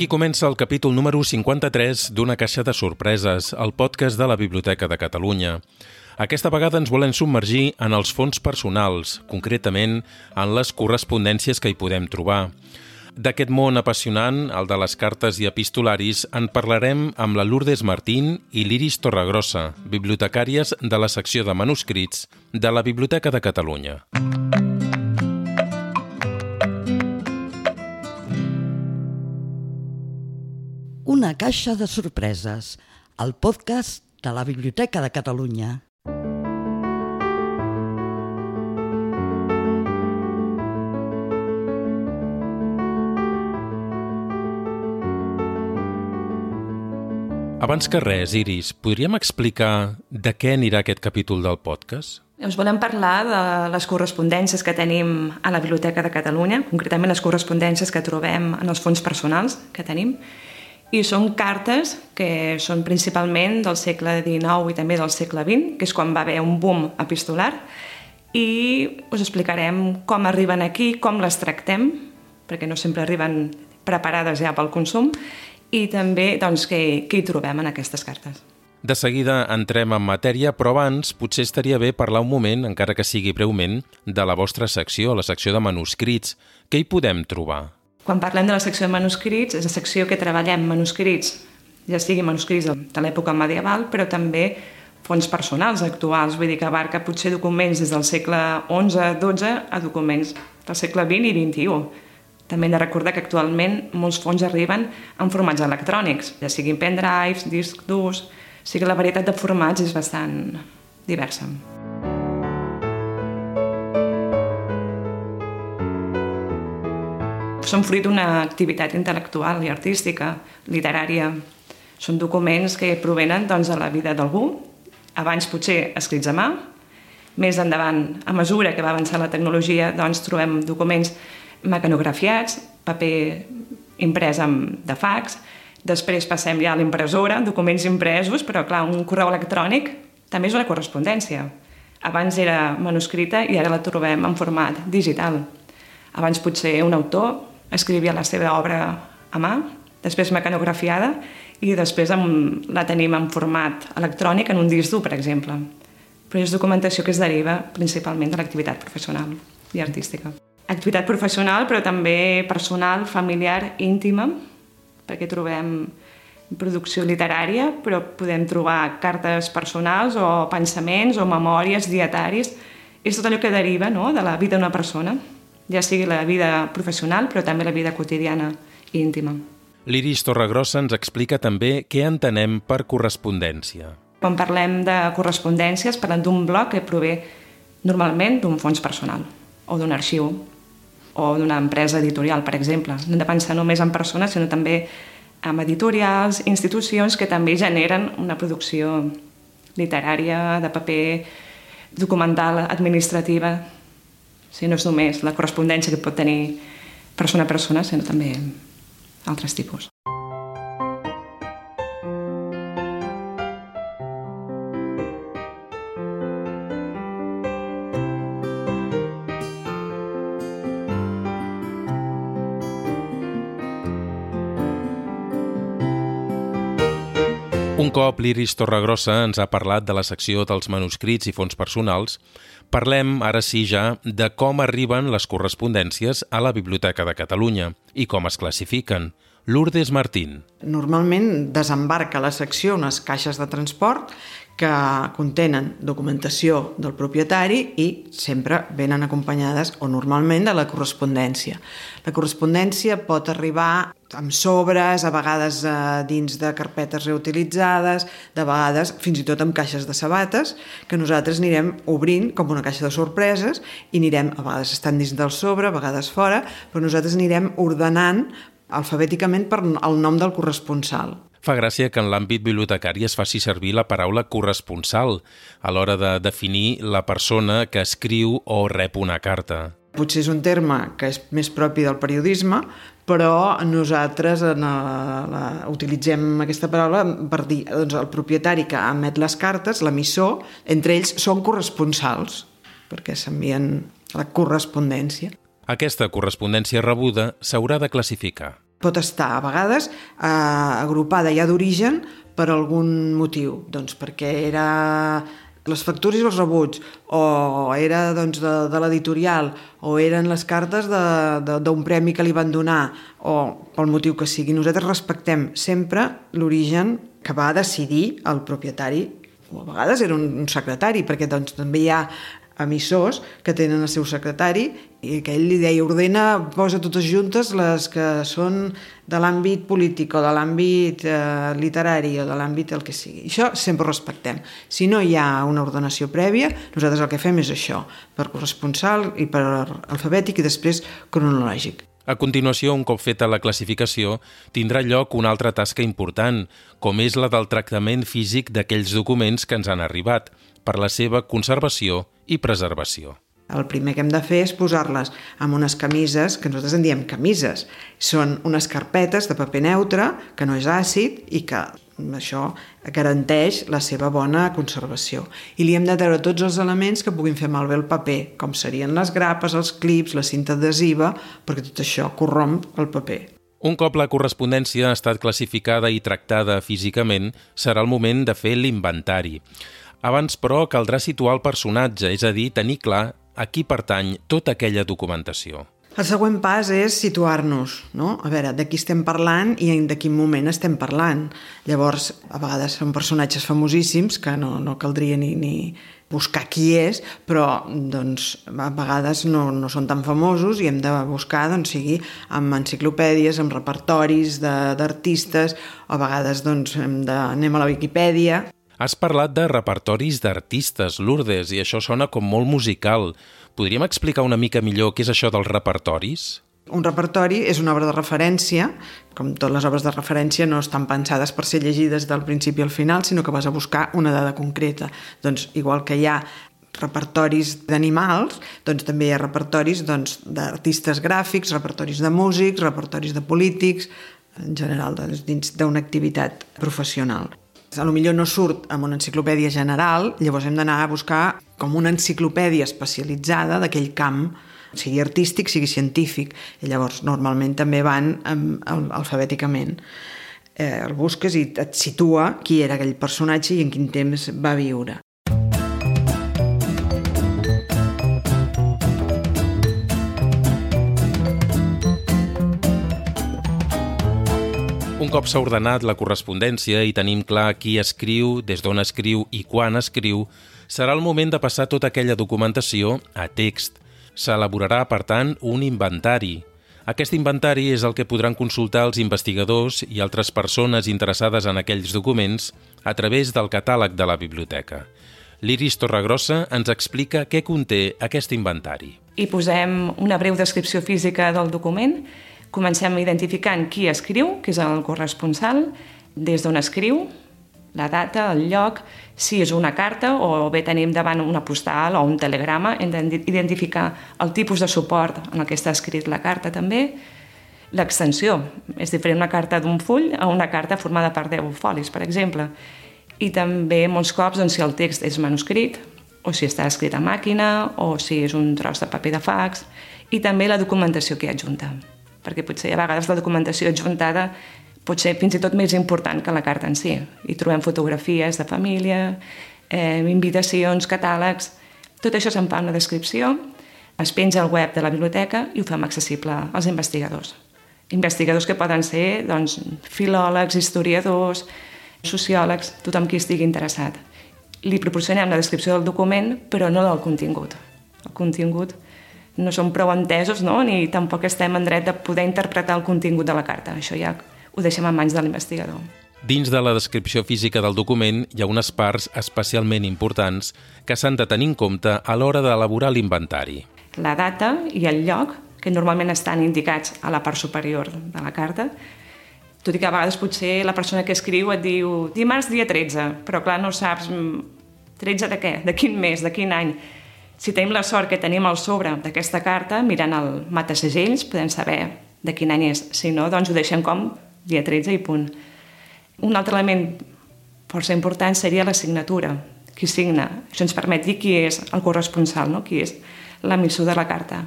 Aquí comença el capítol número 53 d'Una caixa de sorpreses, el podcast de la Biblioteca de Catalunya. Aquesta vegada ens volem submergir en els fons personals, concretament en les correspondències que hi podem trobar. D'aquest món apassionant, el de les cartes i epistolaris, en parlarem amb la Lourdes Martín i l'Iris Torregrossa, bibliotecàries de la secció de manuscrits de la Biblioteca de Catalunya. Una caixa de sorpreses, el podcast de la Biblioteca de Catalunya. Abans que res, Iris, podríem explicar de què anirà aquest capítol del podcast? Us volem parlar de les correspondències que tenim a la Biblioteca de Catalunya, concretament les correspondències que trobem en els fons personals que tenim, i són cartes que són principalment del segle XIX i també del segle XX, que és quan va haver un boom epistolar, i us explicarem com arriben aquí, com les tractem, perquè no sempre arriben preparades ja pel consum, i també doncs, què, què hi trobem en aquestes cartes. De seguida entrem en matèria, però abans potser estaria bé parlar un moment, encara que sigui breument, de la vostra secció, la secció de manuscrits. Què hi podem trobar? Quan parlem de la secció de manuscrits, és la secció que treballem manuscrits, ja sigui manuscrits de l'època medieval, però també fons personals actuals, vull dir que abarca potser documents des del segle XI-XII a documents del segle XX i XXI també hem de recordar que actualment molts fons arriben en formats electrònics, ja siguin pendrives, discs durs... O sigui que la varietat de formats és bastant diversa. Són fruit d'una activitat intel·lectual i artística, literària. Són documents que provenen doncs, de la vida d'algú, abans potser escrits a mà, més endavant, a mesura que va avançar la tecnologia, doncs, trobem documents mecanografiats, paper imprès amb de fax, després passem ja a l'impressora, documents impresos, però clar, un correu electrònic també és una correspondència. Abans era manuscrita i ara la trobem en format digital. Abans potser un autor escrivia la seva obra a mà, després mecanografiada, i després la tenim en format electrònic en un disc dur, per exemple. Però és documentació que es deriva principalment de l'activitat professional i artística activitat professional, però també personal, familiar, íntima, perquè trobem producció literària, però podem trobar cartes personals o pensaments o memòries, dietaris. És tot allò que deriva no?, de la vida d'una persona, ja sigui la vida professional, però també la vida quotidiana i íntima. L'Iris Torregrossa ens explica també què entenem per correspondència. Quan parlem de correspondències, parlem d'un bloc que prové normalment d'un fons personal o d'un arxiu o d'una empresa editorial, per exemple. No hem de pensar només en persones, sinó també en editorials, institucions que també generen una producció literària, de paper documental, administrativa. O sigui, no és només la correspondència que pot tenir persona a persona, sinó també altres tipus. Un cop l'Iris Torregrossa ens ha parlat de la secció dels manuscrits i fons personals, parlem ara sí ja de com arriben les correspondències a la Biblioteca de Catalunya i com es classifiquen. Lourdes Martín. Normalment desembarca a la secció unes caixes de transport que contenen documentació del propietari i sempre venen acompanyades o normalment de la correspondència. La correspondència pot arribar amb sobres, a vegades eh, dins de carpetes reutilitzades, de vegades fins i tot amb caixes de sabates, que nosaltres anirem obrint com una caixa de sorpreses i anirem, a vegades estan dins del sobre, a vegades fora, però nosaltres anirem ordenant alfabèticament per el nom del corresponsal. Fa gràcia que en l'àmbit bibliotecari es faci servir la paraula corresponsal a l'hora de definir la persona que escriu o rep una carta. Potser és un terme que és més propi del periodisme, però nosaltres en la, la, utilitzem aquesta paraula per dir doncs, el propietari que emet les cartes, l'emissor, entre ells són corresponsals, perquè s'envien la correspondència. Aquesta correspondència rebuda s'haurà de classificar. pot estar a vegades eh, agrupada ja d'origen per algun motiu, doncs perquè era les factures i els rebuts, o era doncs, de, de l'editorial, o eren les cartes d'un premi que li van donar, o pel motiu que sigui. Nosaltres respectem sempre l'origen que va decidir el propietari o a vegades era un, un secretari, perquè doncs, també hi ha emissors que tenen el seu secretari i que ell li deia ordena, posa totes juntes les que són de l'àmbit polític o de l'àmbit eh, literari o de l'àmbit el que sigui. Això sempre ho respectem. Si no hi ha una ordenació prèvia, nosaltres el que fem és això, per corresponsal i per alfabètic i després cronològic. A continuació, un cop feta la classificació, tindrà lloc una altra tasca important, com és la del tractament físic d'aquells documents que ens han arribat, per la seva conservació i preservació. El primer que hem de fer és posar-les amb unes camises, que nosaltres en diem camises. Són unes carpetes de paper neutre, que no és àcid i que això garanteix la seva bona conservació. I li hem de treure tots els elements que puguin fer malbé el paper, com serien les grapes, els clips, la cinta adhesiva, perquè tot això corromp el paper. Un cop la correspondència ha estat classificada i tractada físicament, serà el moment de fer l'inventari. Abans, però, caldrà situar el personatge, és a dir, tenir clar a qui pertany tota aquella documentació. El següent pas és situar-nos, no? A veure, de qui estem parlant i de quin moment estem parlant. Llavors, a vegades són personatges famosíssims que no, no caldria ni, ni buscar qui és, però doncs, a vegades no, no són tan famosos i hem de buscar, doncs, sigui amb enciclopèdies, amb repertoris d'artistes, a vegades doncs, hem de, anem a la Viquipèdia Has parlat de repertoris d'artistes, Lourdes, i això sona com molt musical. Podríem explicar una mica millor què és això dels repertoris? Un repertori és una obra de referència, com totes les obres de referència no estan pensades per ser llegides del principi al final, sinó que vas a buscar una dada concreta. Doncs igual que hi ha repertoris d'animals, doncs també hi ha repertoris doncs, d'artistes doncs, gràfics, repertoris de músics, repertoris de polítics, en general doncs, dins d'una activitat professional. A lo millor no surt amb una enciclopèdia general, llavors hem d'anar a buscar com una enciclopèdia especialitzada d'aquell camp, sigui artístic, sigui científic, i llavors normalment també van alfabèticament. Eh, el busques i et situa qui era aquell personatge i en quin temps va viure. Cop s'ha ordenat la correspondència i tenim clar qui escriu, des d'on escriu i quan escriu, serà el moment de passar tota aquella documentació a text. S'elaborarà, per tant, un inventari. Aquest inventari és el que podran consultar els investigadors i altres persones interessades en aquells documents a través del catàleg de la biblioteca. L'Iris Torregrossa ens explica què conté aquest inventari. Hi posem una breu descripció física del document Comencem identificant qui escriu, que és el corresponsal, des d'on escriu, la data, el lloc, si és una carta o bé tenim davant una postal o un telegrama, hem d'identificar el tipus de suport en el que està escrit la carta també, l'extensió. És diferent una carta d'un full a una carta formada per 10 folis, per exemple. I també molts cops doncs, si el text és manuscrit, o si està escrit a màquina, o si és un tros de paper de fax, i també la documentació que hi adjunta perquè potser a vegades la documentació adjuntada pot ser fins i tot més important que la carta en si. Hi trobem fotografies de família, eh, invitacions, catàlegs... Tot això se'n fa una descripció, es penja al web de la biblioteca i ho fem accessible als investigadors. Investigadors que poden ser doncs, filòlegs, historiadors, sociòlegs, tothom qui estigui interessat. Li proporcionem la descripció del document, però no del contingut. El contingut no som prou entesos no? ni tampoc estem en dret de poder interpretar el contingut de la carta. Això ja ho deixem en mans de l'investigador. Dins de la descripció física del document hi ha unes parts especialment importants que s'han de tenir en compte a l'hora d'elaborar l'inventari. La data i el lloc, que normalment estan indicats a la part superior de la carta, tot i que a vegades potser la persona que escriu et diu dimarts dia 13, però clar, no saps 13 mm, de què, de quin mes, de quin any. Si tenim la sort que tenim el sobre d'aquesta carta, mirant el matasegells, podem saber de quin any és. Si no, doncs ho deixem com dia 13 i punt. Un altre element força important seria la signatura, qui signa. Això ens permet dir qui és el corresponsal, no? qui és l'emissor de la carta.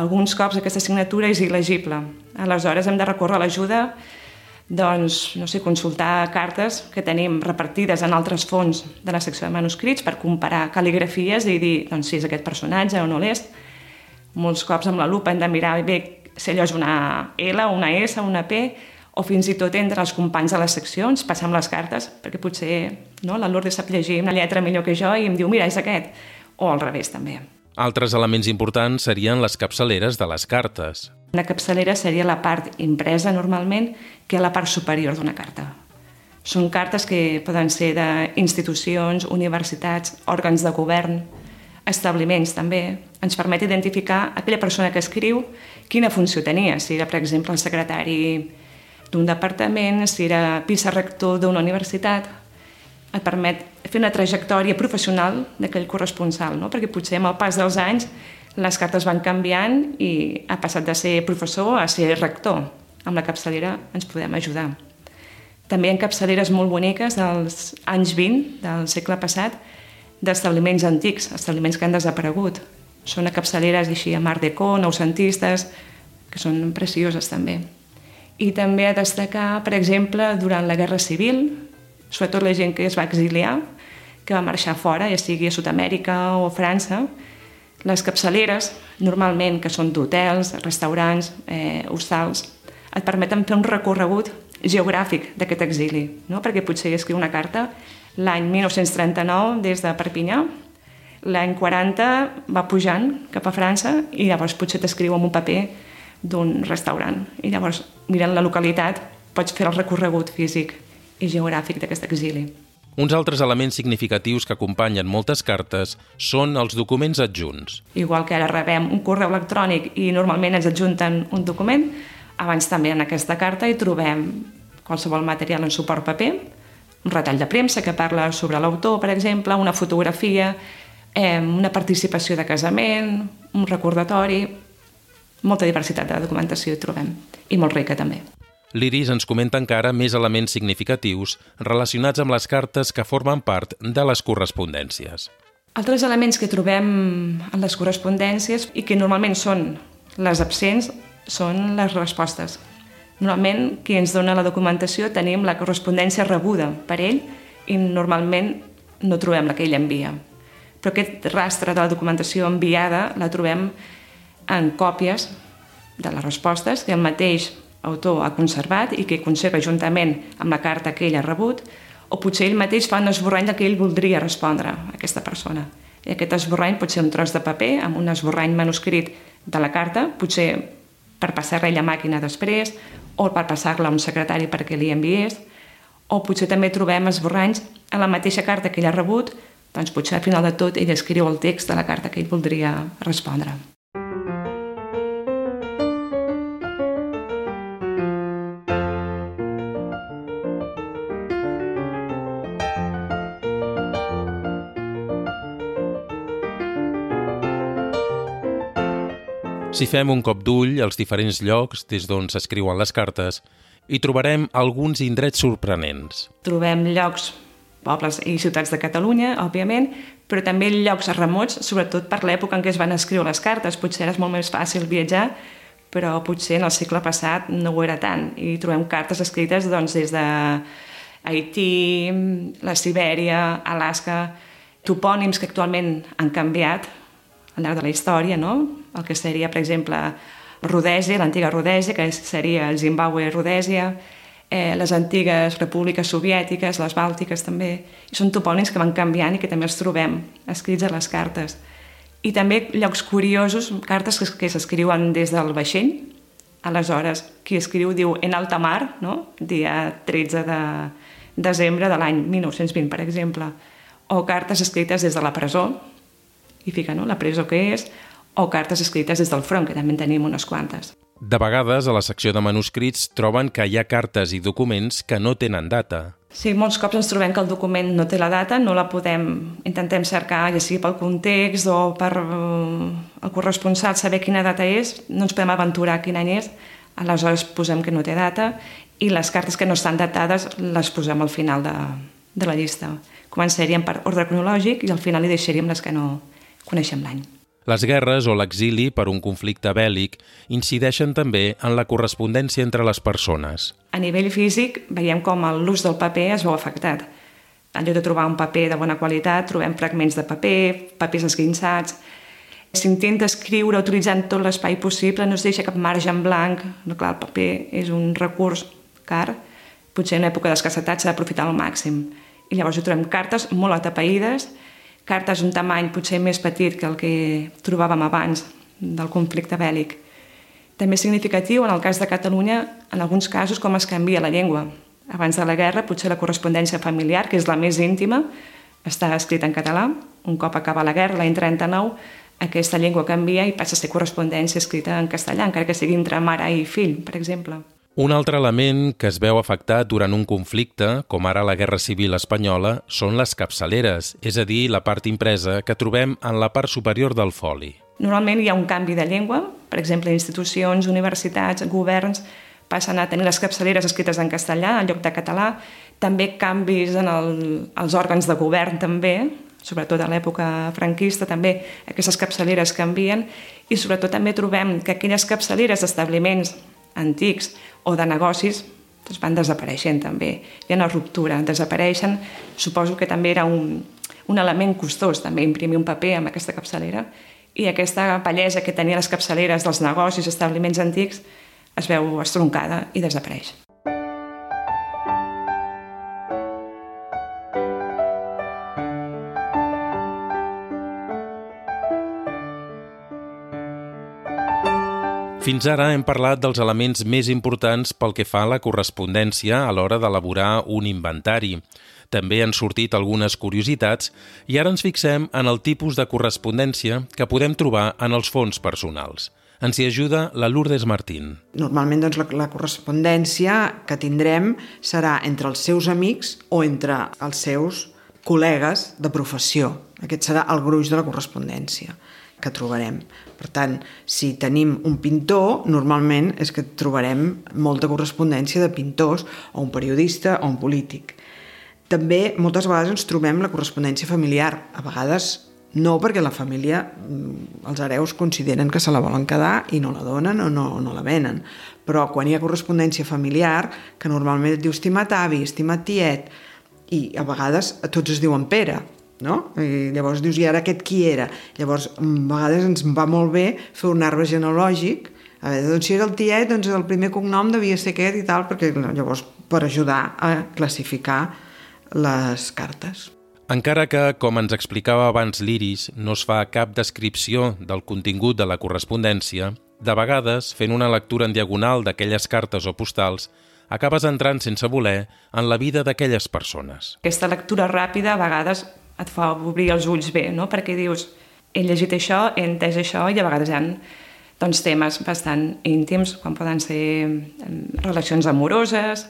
Alguns cops aquesta signatura és il·legible. Aleshores hem de recórrer a l'ajuda doncs, no sé, consultar cartes que tenim repartides en altres fons de la secció de manuscrits per comparar cal·ligrafies i dir doncs, si és aquest personatge o no l'és. Molts cops amb la lupa hem de mirar bé si allò és una L, una S, una P, o fins i tot entre els companys de les seccions, passam les cartes, perquè potser no, la Lourdes sap llegir una lletra millor que jo i em diu, mira, és aquest, o al revés també. Altres elements importants serien les capçaleres de les cartes. Una capçalera seria la part impresa normalment que és la part superior d'una carta. Són cartes que poden ser d'institucions, universitats, òrgans de govern, establiments també. Ens permet identificar aquella persona que escriu quina funció tenia, si era, per exemple, el secretari d'un departament, si era vicerector d'una universitat, et permet fer una trajectòria professional d'aquell corresponsal, no? perquè potser amb el pas dels anys les cartes van canviant i ha passat de ser professor a ser rector. Amb la capçalera ens podem ajudar. També hi ha capçaleres molt boniques dels anys 20 del segle passat d'establiments antics, establiments que han desaparegut. Són capçaleres així a Mar Deco, noucentistes, que són precioses també. I també a destacar, per exemple, durant la Guerra Civil, sobretot la gent que es va exiliar, que va marxar fora, ja sigui a Sud-amèrica o a França, les capçaleres, normalment, que són d'hotels, restaurants, eh, hostals, et permeten fer un recorregut geogràfic d'aquest exili, no? perquè potser escriu una carta l'any 1939 des de Perpinyà, l'any 40 va pujant cap a França i llavors potser t'escriu en un paper d'un restaurant. I llavors, mirant la localitat, pots fer el recorregut físic i geogràfic d'aquest exili. Uns altres elements significatius que acompanyen moltes cartes són els documents adjunts. Igual que ara rebem un correu electrònic i normalment ens adjunten un document, abans també en aquesta carta hi trobem qualsevol material en suport paper, un retall de premsa que parla sobre l'autor, per exemple, una fotografia, eh, una participació de casament, un recordatori, molta diversitat de documentació hi trobem, i molt rica també. L'Iris ens comenta encara més elements significatius relacionats amb les cartes que formen part de les correspondències. Altres elements que trobem en les correspondències i que normalment són les absents són les respostes. Normalment, qui ens dona la documentació tenim la correspondència rebuda per ell i normalment no trobem la que ell envia. Però aquest rastre de la documentació enviada la trobem en còpies de les respostes que el mateix autor ha conservat i que conserva juntament amb la carta que ell ha rebut, o potser ell mateix fa un esborrany que ell voldria respondre a aquesta persona. I aquest esborrany pot ser un tros de paper amb un esborrany manuscrit de la carta, potser per passar-la a màquina després, o per passar-la a un secretari perquè li enviés, o potser també trobem esborranys a la mateixa carta que ell ha rebut, doncs potser al final de tot ell escriu el text de la carta que ell voldria respondre. Si fem un cop d'ull als diferents llocs des d'on s'escriuen les cartes, hi trobarem alguns indrets sorprenents. Trobem llocs, pobles i ciutats de Catalunya, òbviament, però també llocs remots, sobretot per l'època en què es van escriure les cartes. Potser era molt més fàcil viatjar, però potser en el segle passat no ho era tant. I trobem cartes escrites doncs, des de Haití, la Sibèria, Alaska, topònims que actualment han canviat, al llarg de la història, no? el que seria, per exemple, Rodèsia, l'antiga Rodèsia, que seria Zimbabue-Rodèsia, eh, les antigues repúbliques soviètiques, les bàltiques també, i són topònims que van canviant i que també els trobem escrits a les cartes. I també llocs curiosos, cartes que, que s'escriuen des del vaixell, aleshores qui escriu diu en alta mar, no? dia 13 de desembre de l'any 1920, per exemple, o cartes escrites des de la presó, i fica no? la presó que és, o cartes escrites des del front, que també en tenim unes quantes. De vegades, a la secció de manuscrits troben que hi ha cartes i documents que no tenen data. Sí, molts cops ens trobem que el document no té la data, no la podem, intentem cercar, ja sigui pel context o per uh, el corresponsal saber quina data és, no ens podem aventurar quin any és, aleshores posem que no té data i les cartes que no estan datades les posem al final de, de la llista. Començaríem per ordre cronològic i al final hi deixaríem les que no coneixem l'any. Les guerres o l'exili per un conflicte bèl·lic incideixen també en la correspondència entre les persones. A nivell físic veiem com l'ús del paper es veu afectat. En lloc de trobar un paper de bona qualitat, trobem fragments de paper, papers esguinçats... S'intenta escriure utilitzant tot l'espai possible, no es deixa cap marge en blanc. No, clar, el paper és un recurs car, potser en època d'escassetat s'ha d'aprofitar al màxim. I llavors hi trobem cartes molt atapeïdes, cartes un tamany potser més petit que el que trobàvem abans del conflicte bèl·lic. També és significatiu, en el cas de Catalunya, en alguns casos, com es canvia la llengua. Abans de la guerra, potser la correspondència familiar, que és la més íntima, està escrita en català. Un cop acaba la guerra, l'any 39, aquesta llengua canvia i passa a ser correspondència escrita en castellà, encara que sigui entre mare i fill, per exemple. Un altre element que es veu afectat durant un conflicte, com ara la Guerra Civil Espanyola, són les capçaleres, és a dir, la part impresa que trobem en la part superior del foli. Normalment hi ha un canvi de llengua, per exemple, institucions, universitats, governs, passen a tenir les capçaleres escrites en castellà en lloc de català, també canvis en el, els òrgans de govern també, sobretot a l'època franquista també aquestes capçaleres canvien i sobretot també trobem que aquelles capçaleres d'establiments antics o de negocis doncs van desapareixent també. Hi ha una ruptura, desapareixen. Suposo que també era un, un element costós també imprimir un paper amb aquesta capçalera i aquesta bellesa que tenia les capçaleres dels negocis, establiments antics, es veu estroncada i desapareix. Fins ara hem parlat dels elements més importants pel que fa a la correspondència a l'hora d'elaborar un inventari. També han sortit algunes curiositats i ara ens fixem en el tipus de correspondència que podem trobar en els fons personals. Ens hi ajuda la Lourdes Martín. Normalment doncs, la, la correspondència que tindrem serà entre els seus amics o entre els seus col·legues de professió. Aquest serà el gruix de la correspondència que trobarem. Per tant, si tenim un pintor, normalment és que trobarem molta correspondència de pintors o un periodista o un polític. També moltes vegades ens trobem la correspondència familiar. A vegades no, perquè la família, mm, els hereus consideren que se la volen quedar i no la donen o no, no la venen. Però quan hi ha correspondència familiar, que normalment et diu estimat avi, estimat tiet, i a vegades tots es diuen Pere, no? I llavors dius, i ara aquest qui era? Llavors, a vegades ens va molt bé fer un arbre genealògic, a veure, doncs si era el tiet, doncs el primer cognom devia ser aquest i tal, perquè llavors per ajudar a classificar les cartes. Encara que, com ens explicava abans l'Iris, no es fa cap descripció del contingut de la correspondència, de vegades, fent una lectura en diagonal d'aquelles cartes o postals, acabes entrant sense voler en la vida d'aquelles persones. Aquesta lectura ràpida a vegades et fa obrir els ulls bé, no? perquè dius, he llegit això, he entès això, i a vegades hi ha doncs, temes bastant íntims, com poden ser relacions amoroses,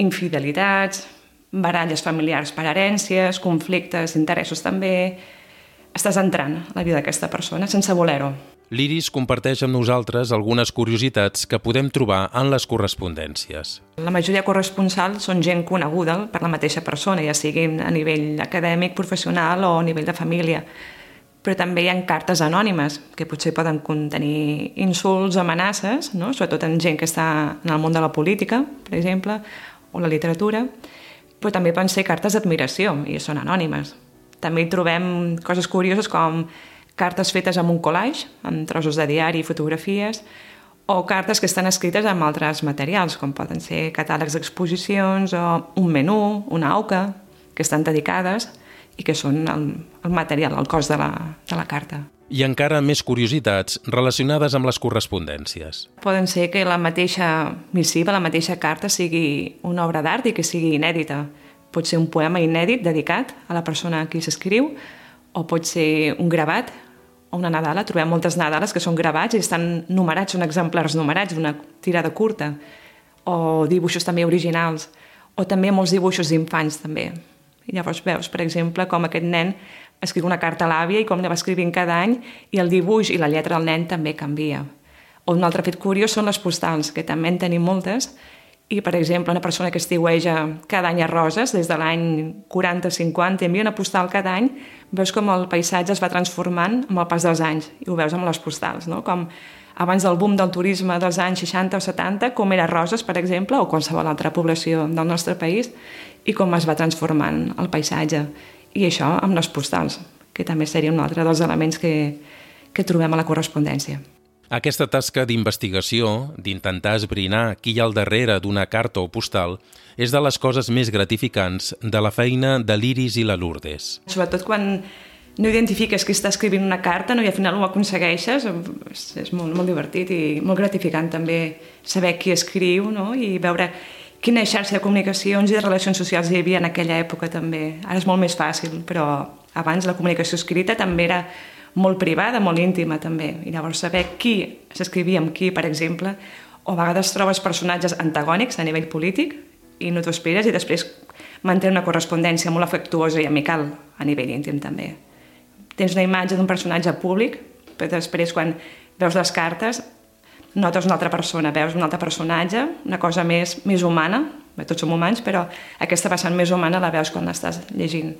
infidelitats, baralles familiars per herències, conflictes, interessos també... Estàs entrant a la vida d'aquesta persona sense voler-ho. L'Iris comparteix amb nosaltres algunes curiositats que podem trobar en les correspondències. La majoria corresponsals són gent coneguda per la mateixa persona, ja sigui a nivell acadèmic, professional o a nivell de família. Però també hi ha cartes anònimes, que potser poden contenir insults, amenaces, no? sobretot en gent que està en el món de la política, per exemple, o la literatura, però també poden ser cartes d'admiració, i són anònimes. També hi trobem coses curioses com cartes fetes amb un collage, amb trossos de diari i fotografies, o cartes que estan escrites amb altres materials, com poden ser catàlegs d'exposicions o un menú, una auca, que estan dedicades i que són el, el material, el cos de la, de la carta. I encara més curiositats relacionades amb les correspondències. Poden ser que la mateixa missiva, la mateixa carta, sigui una obra d'art i que sigui inèdita. Pot ser un poema inèdit dedicat a la persona a qui s'escriu, o pot ser un gravat una Nadala, trobem moltes Nadales que són gravats i estan numerats, són exemplars numerats d'una tirada curta, o dibuixos també originals, o també molts dibuixos d'infants també. I llavors veus, per exemple, com aquest nen escriu una carta a l'àvia i com la va escrivint cada any i el dibuix i la lletra del nen també canvia. O un altre fet curiós són les postals, que també en tenim moltes, i, per exemple, una persona que estiueja cada any a Roses, des de l'any 40-50, envia una postal cada any, veus com el paisatge es va transformant amb el pas dels anys, i ho veus amb les postals, no? com abans del boom del turisme dels anys 60 o 70, com era Roses, per exemple, o qualsevol altra població del nostre país, i com es va transformant el paisatge. I això amb les postals, que també seria un altre dels elements que, que trobem a la correspondència. Aquesta tasca d'investigació, d'intentar esbrinar qui hi ha al darrere d'una carta o postal, és de les coses més gratificants de la feina de l'Iris i la Lourdes. Sobretot quan no identifiques qui està escrivint una carta no, i al final ho aconsegueixes, és, és molt, molt divertit i molt gratificant també saber qui escriu no? i veure quina xarxa de comunicacions i de relacions socials hi havia en aquella època també. Ara és molt més fàcil, però abans la comunicació escrita també era molt privada, molt íntima també. I llavors saber qui s'escrivia amb qui, per exemple, o a vegades trobes personatges antagònics a nivell polític i no t'ho esperes i després manté una correspondència molt afectuosa i amical a nivell íntim també. Tens una imatge d'un personatge públic, però després quan veus les cartes notes una altra persona, veus un altre personatge, una cosa més, més humana, bé, tots som humans, però aquesta vessant més humana la veus quan l'estàs llegint.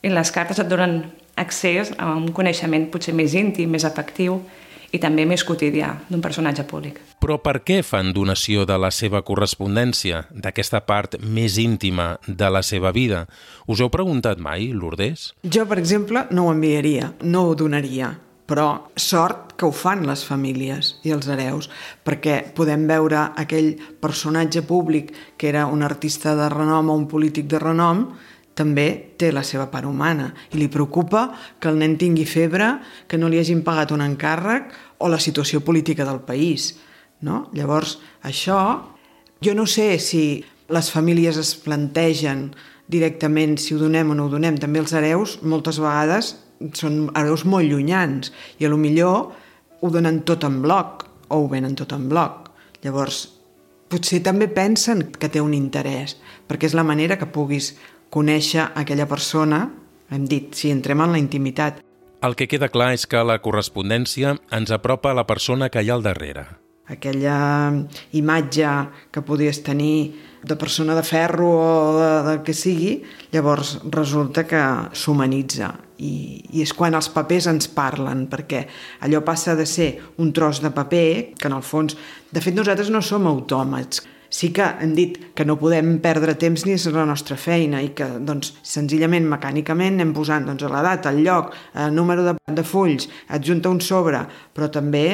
I les cartes et donen accés a un coneixement potser més íntim, més afectiu i també més quotidià d'un personatge públic. Però per què fan donació de la seva correspondència, d'aquesta part més íntima de la seva vida? Us heu preguntat mai, Lourdes? Jo, per exemple, no ho enviaria, no ho donaria, però sort que ho fan les famílies i els hereus, perquè podem veure aquell personatge públic que era un artista de renom o un polític de renom també té la seva part humana i li preocupa que el nen tingui febre, que no li hagin pagat un encàrrec o la situació política del país. No? Llavors, això, jo no sé si les famílies es plantegen directament si ho donem o no ho donem. També els hereus, moltes vegades, són hereus molt llunyans i a lo millor ho donen tot en bloc o ho venen tot en bloc. Llavors, potser també pensen que té un interès, perquè és la manera que puguis conèixer aquella persona, hem dit, si entrem en la intimitat. El que queda clar és que la correspondència ens apropa a la persona que hi ha al darrere. Aquella imatge que podies tenir de persona de ferro o de, de que sigui, llavors resulta que s'humanitza i, i és quan els papers ens parlen, perquè allò passa de ser un tros de paper, que en el fons, de fet nosaltres no som autòmats, sí que hem dit que no podem perdre temps ni és la nostra feina i que doncs, senzillament mecànicament anem posant doncs, la data, el lloc, el número de, de fulls, adjunta un sobre, però també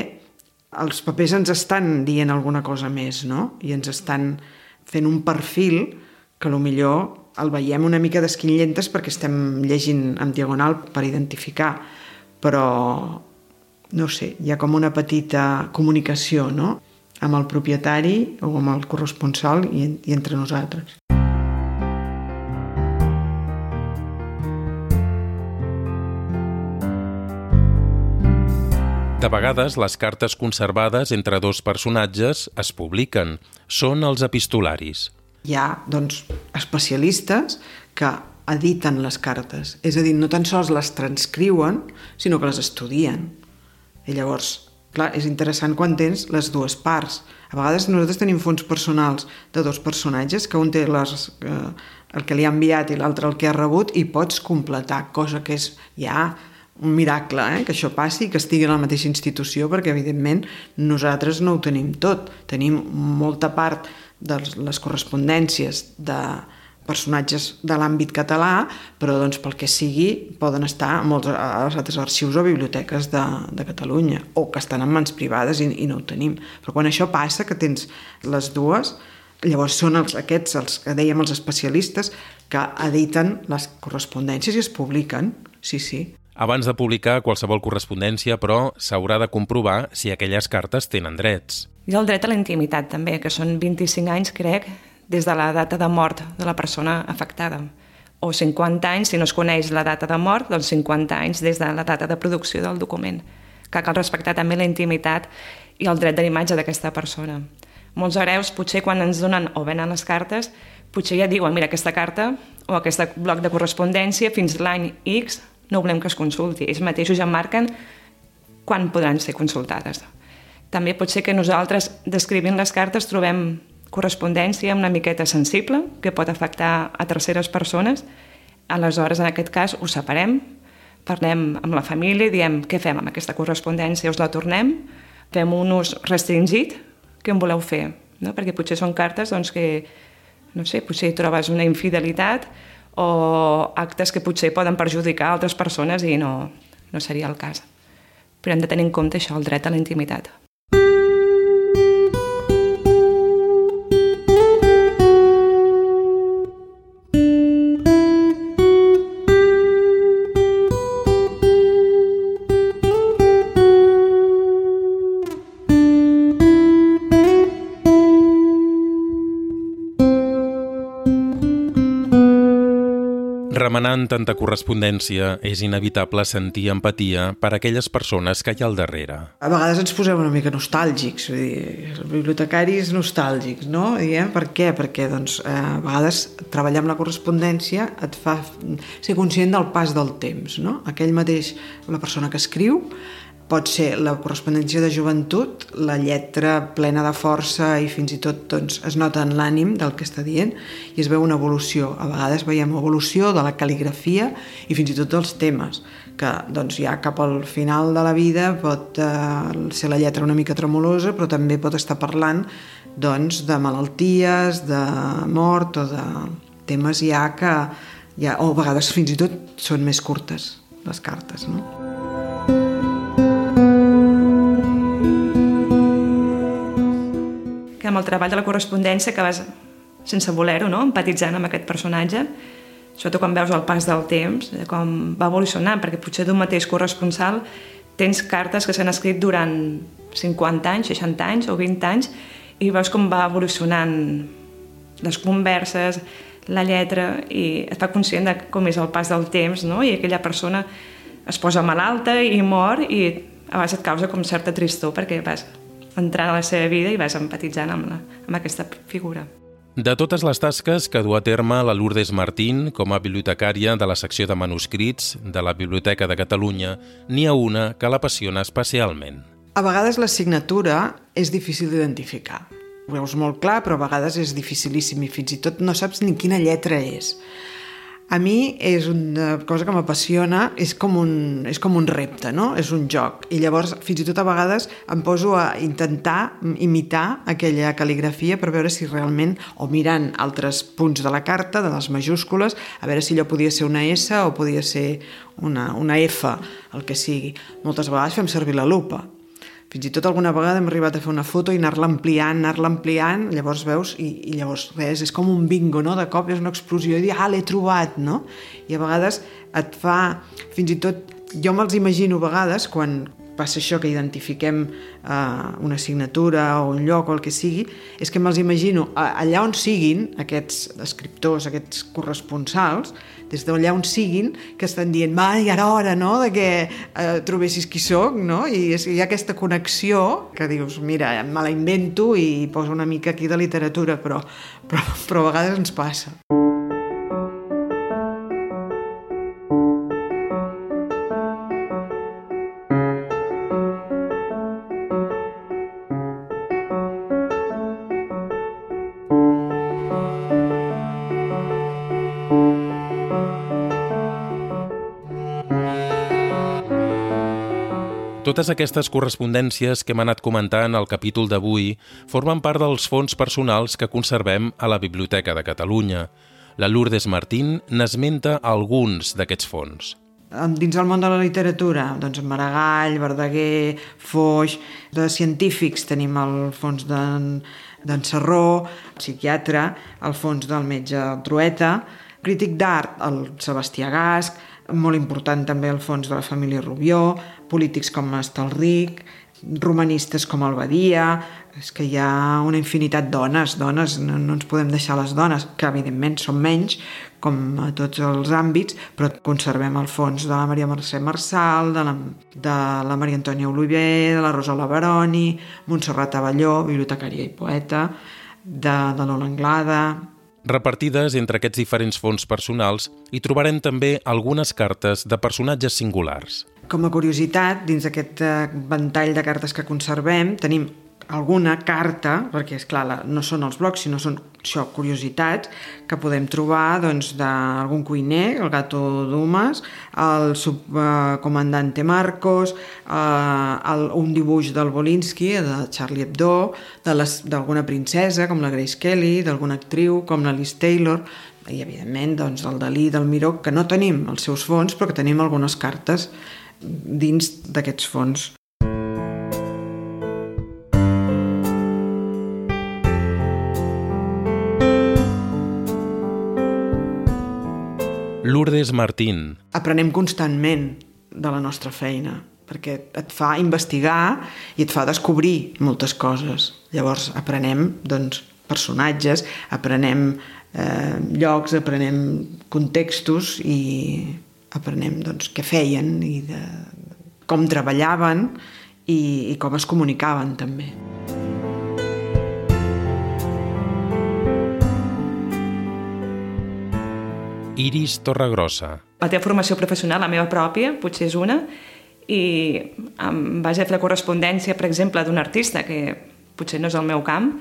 els papers ens estan dient alguna cosa més, no? I ens estan fent un perfil que millor el veiem una mica d'esquinllentes perquè estem llegint en diagonal per identificar, però no sé, hi ha com una petita comunicació, no? Amb el propietari o amb el corresponsal i, i entre nosaltres. De vegades, les cartes conservades entre dos personatges es publiquen. Són els epistolaris. Hi ha, doncs, especialistes que editen les cartes. És a dir, no tan sols les transcriuen, sinó que les estudien. I llavors clar, és interessant quan tens les dues parts. A vegades nosaltres tenim fons personals de dos personatges, que un té les, eh, el que li ha enviat i l'altre el que ha rebut, i pots completar, cosa que és ja un miracle, eh? que això passi i que estigui a la mateixa institució, perquè evidentment nosaltres no ho tenim tot. Tenim molta part de les correspondències de, personatges de l'àmbit català, però doncs, pel que sigui poden estar a molts als altres arxius o biblioteques de, de Catalunya o que estan en mans privades i, i no ho tenim. Però quan això passa, que tens les dues, llavors són els, aquests, els que dèiem els especialistes, que editen les correspondències i es publiquen. Sí, sí. Abans de publicar qualsevol correspondència, però, s'haurà de comprovar si aquelles cartes tenen drets. I el dret a la intimitat, també, que són 25 anys, crec, des de la data de mort de la persona afectada. O 50 anys, si no es coneix la data de mort, doncs 50 anys des de la data de producció del document. Que cal respectar també la intimitat i el dret de l'imatge d'aquesta persona. Molts hereus, potser quan ens donen o venen les cartes, potser ja diuen, mira, aquesta carta o aquest bloc de correspondència fins l'any X no volem que es consulti. Ells mateixos ja marquen quan podran ser consultades. També pot ser que nosaltres, descrivint les cartes, trobem correspondència una miqueta sensible que pot afectar a terceres persones, aleshores en aquest cas ho separem, parlem amb la família i diem què fem amb aquesta correspondència, us la tornem, fem un ús restringit, què en voleu fer? No? Perquè potser són cartes doncs, que, no sé, potser trobes una infidelitat o actes que potser poden perjudicar altres persones i no, no seria el cas. Però hem de tenir en compte això, el dret a la intimitat. Remenant tanta correspondència, és inevitable sentir empatia per aquelles persones que hi ha al darrere. A vegades ens posem una mica nostàlgics, vull dir, els bibliotecaris nostàlgics, no? Diem, per què? Perquè doncs, eh, a vegades treballar amb la correspondència et fa ser conscient del pas del temps, no? Aquell mateix, la persona que escriu, pot ser la correspondència de joventut, la lletra plena de força i fins i tot doncs, es nota en l'ànim del que està dient i es veu una evolució. A vegades veiem evolució de la cal·ligrafia i fins i tot dels temes, que doncs, ja cap al final de la vida pot eh, ser la lletra una mica tremolosa, però també pot estar parlant doncs, de malalties, de mort o de temes ja que ja, o a vegades fins i tot són més curtes les cartes. No? Amb el treball de la correspondència que vas sense voler-ho, no? empatitzant amb aquest personatge, sobretot quan veus el pas del temps, de com va evolucionant, perquè potser d'un mateix corresponsal tens cartes que s'han escrit durant 50 anys, 60 anys o 20 anys i veus com va evolucionant les converses, la lletra i et fa conscient de com és el pas del temps no? i aquella persona es posa malalta i mor i a vegades et causa com certa tristor perquè vas entrant a la seva vida i vas empatitzant amb, la, amb aquesta figura. De totes les tasques que du a terme la Lourdes Martín com a bibliotecària de la secció de manuscrits de la Biblioteca de Catalunya, n'hi ha una que l'apassiona especialment. A vegades la signatura és difícil d'identificar. Ho veus molt clar, però a vegades és dificilíssim i fins i tot no saps ni quina lletra és. A mi és una cosa que m'apassiona, és, com un, és com un repte, no? és un joc. I llavors, fins i tot a vegades, em poso a intentar imitar aquella cal·ligrafia per veure si realment, o mirant altres punts de la carta, de les majúscules, a veure si allò podia ser una S o podia ser una, una F, el que sigui. Moltes vegades fem servir la lupa fins i tot alguna vegada hem arribat a fer una foto i anar-la ampliant, anar-la ampliant, llavors veus, i, i llavors res, és com un bingo, no? De cop és una explosió i dir, ah, l'he trobat, no? I a vegades et fa, fins i tot, jo me'ls imagino a vegades, quan passa això que identifiquem eh, una signatura o un lloc o el que sigui, és que me'ls imagino allà on siguin aquests escriptors, aquests corresponsals, des d'allà on siguin, que estan dient, va, ja era hora, no?, de que eh, trobessis qui sóc, no?, i és, hi ha aquesta connexió que dius, mira, me la invento i poso una mica aquí de literatura, però, però, però a vegades ens passa. Totes aquestes correspondències que hem anat comentant al capítol d'avui formen part dels fons personals que conservem a la Biblioteca de Catalunya. La Lourdes Martín n'esmenta alguns d'aquests fons. Dins del món de la literatura, doncs Maragall, Verdaguer, Foix, de científics tenim el fons d'en Serró, psiquiatre, el fons del metge Trueta, crític d'art, el Sebastià Gasc, molt important també el fons de la família Rubió, polítics com Estalric, romanistes com el Badia, és que hi ha una infinitat dones, dones, no, no ens podem deixar les dones, que evidentment són menys, com a tots els àmbits, però conservem el fons de la Maria Mercè Marçal, de la, de la Maria Antònia Oliver, de la Rosa Baroni, Montserrat Avelló, bibliotecària i poeta, de, de Lola Anglada, Repartides entre aquests diferents fons personals hi trobarem també algunes cartes de personatges singulars. Com a curiositat, dins d'aquest eh, ventall de cartes que conservem, tenim alguna carta, perquè és clar, no són els blocs, sinó són això, curiositats que podem trobar doncs, d'algun cuiner, el gato Dumas, el subcomandante Marcos, eh, el, un dibuix del Bolinski, de Charlie Hebdo, d'alguna princesa, com la Grace Kelly, d'alguna actriu, com la Liz Taylor, i evidentment doncs, el Dalí del Miró, que no tenim els seus fons, però que tenim algunes cartes dins d'aquests fons. Lourdes Martín. Aprenem constantment de la nostra feina, perquè et fa investigar i et fa descobrir moltes coses. Llavors aprenem doncs, personatges, aprenem eh, llocs, aprenem contextos i aprenem doncs, què feien i de, com treballaven i, i com es comunicaven també. Iris Torregrossa. La teva formació professional, la meva pròpia, potser és una, i en base a fer la correspondència, per exemple, d'un artista, que potser no és el meu camp,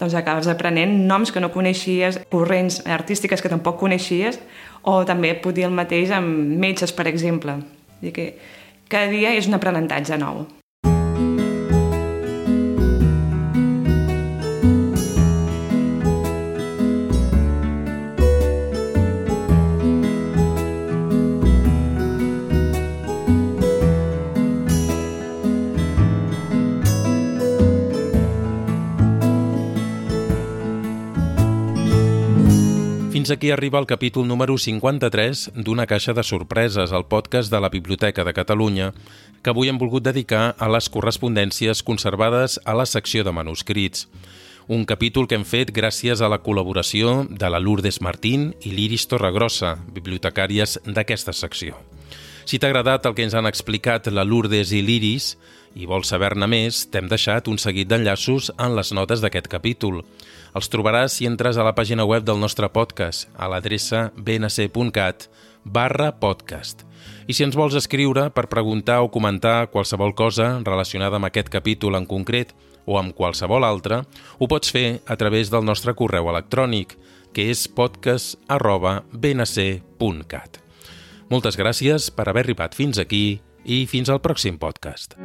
doncs acabes aprenent noms que no coneixies, corrents artístiques que tampoc coneixies, o també pot dir el mateix amb metges, per exemple. I que cada dia és un aprenentatge nou. Fins aquí arriba el capítol número 53 d'Una caixa de sorpreses, el podcast de la Biblioteca de Catalunya, que avui hem volgut dedicar a les correspondències conservades a la secció de manuscrits. Un capítol que hem fet gràcies a la col·laboració de la Lourdes Martín i l'Iris Torregrossa, bibliotecàries d'aquesta secció. Si t'ha agradat el que ens han explicat la Lourdes i l'Iris i vols saber-ne més, t'hem deixat un seguit d'enllaços en les notes d'aquest capítol. Els trobaràs si entres a la pàgina web del nostre podcast, a l'adreça bnc.cat barra podcast. I si ens vols escriure per preguntar o comentar qualsevol cosa relacionada amb aquest capítol en concret o amb qualsevol altre, ho pots fer a través del nostre correu electrònic, que és podcast arroba bnc.cat. Moltes gràcies per haver arribat fins aquí i fins al pròxim podcast.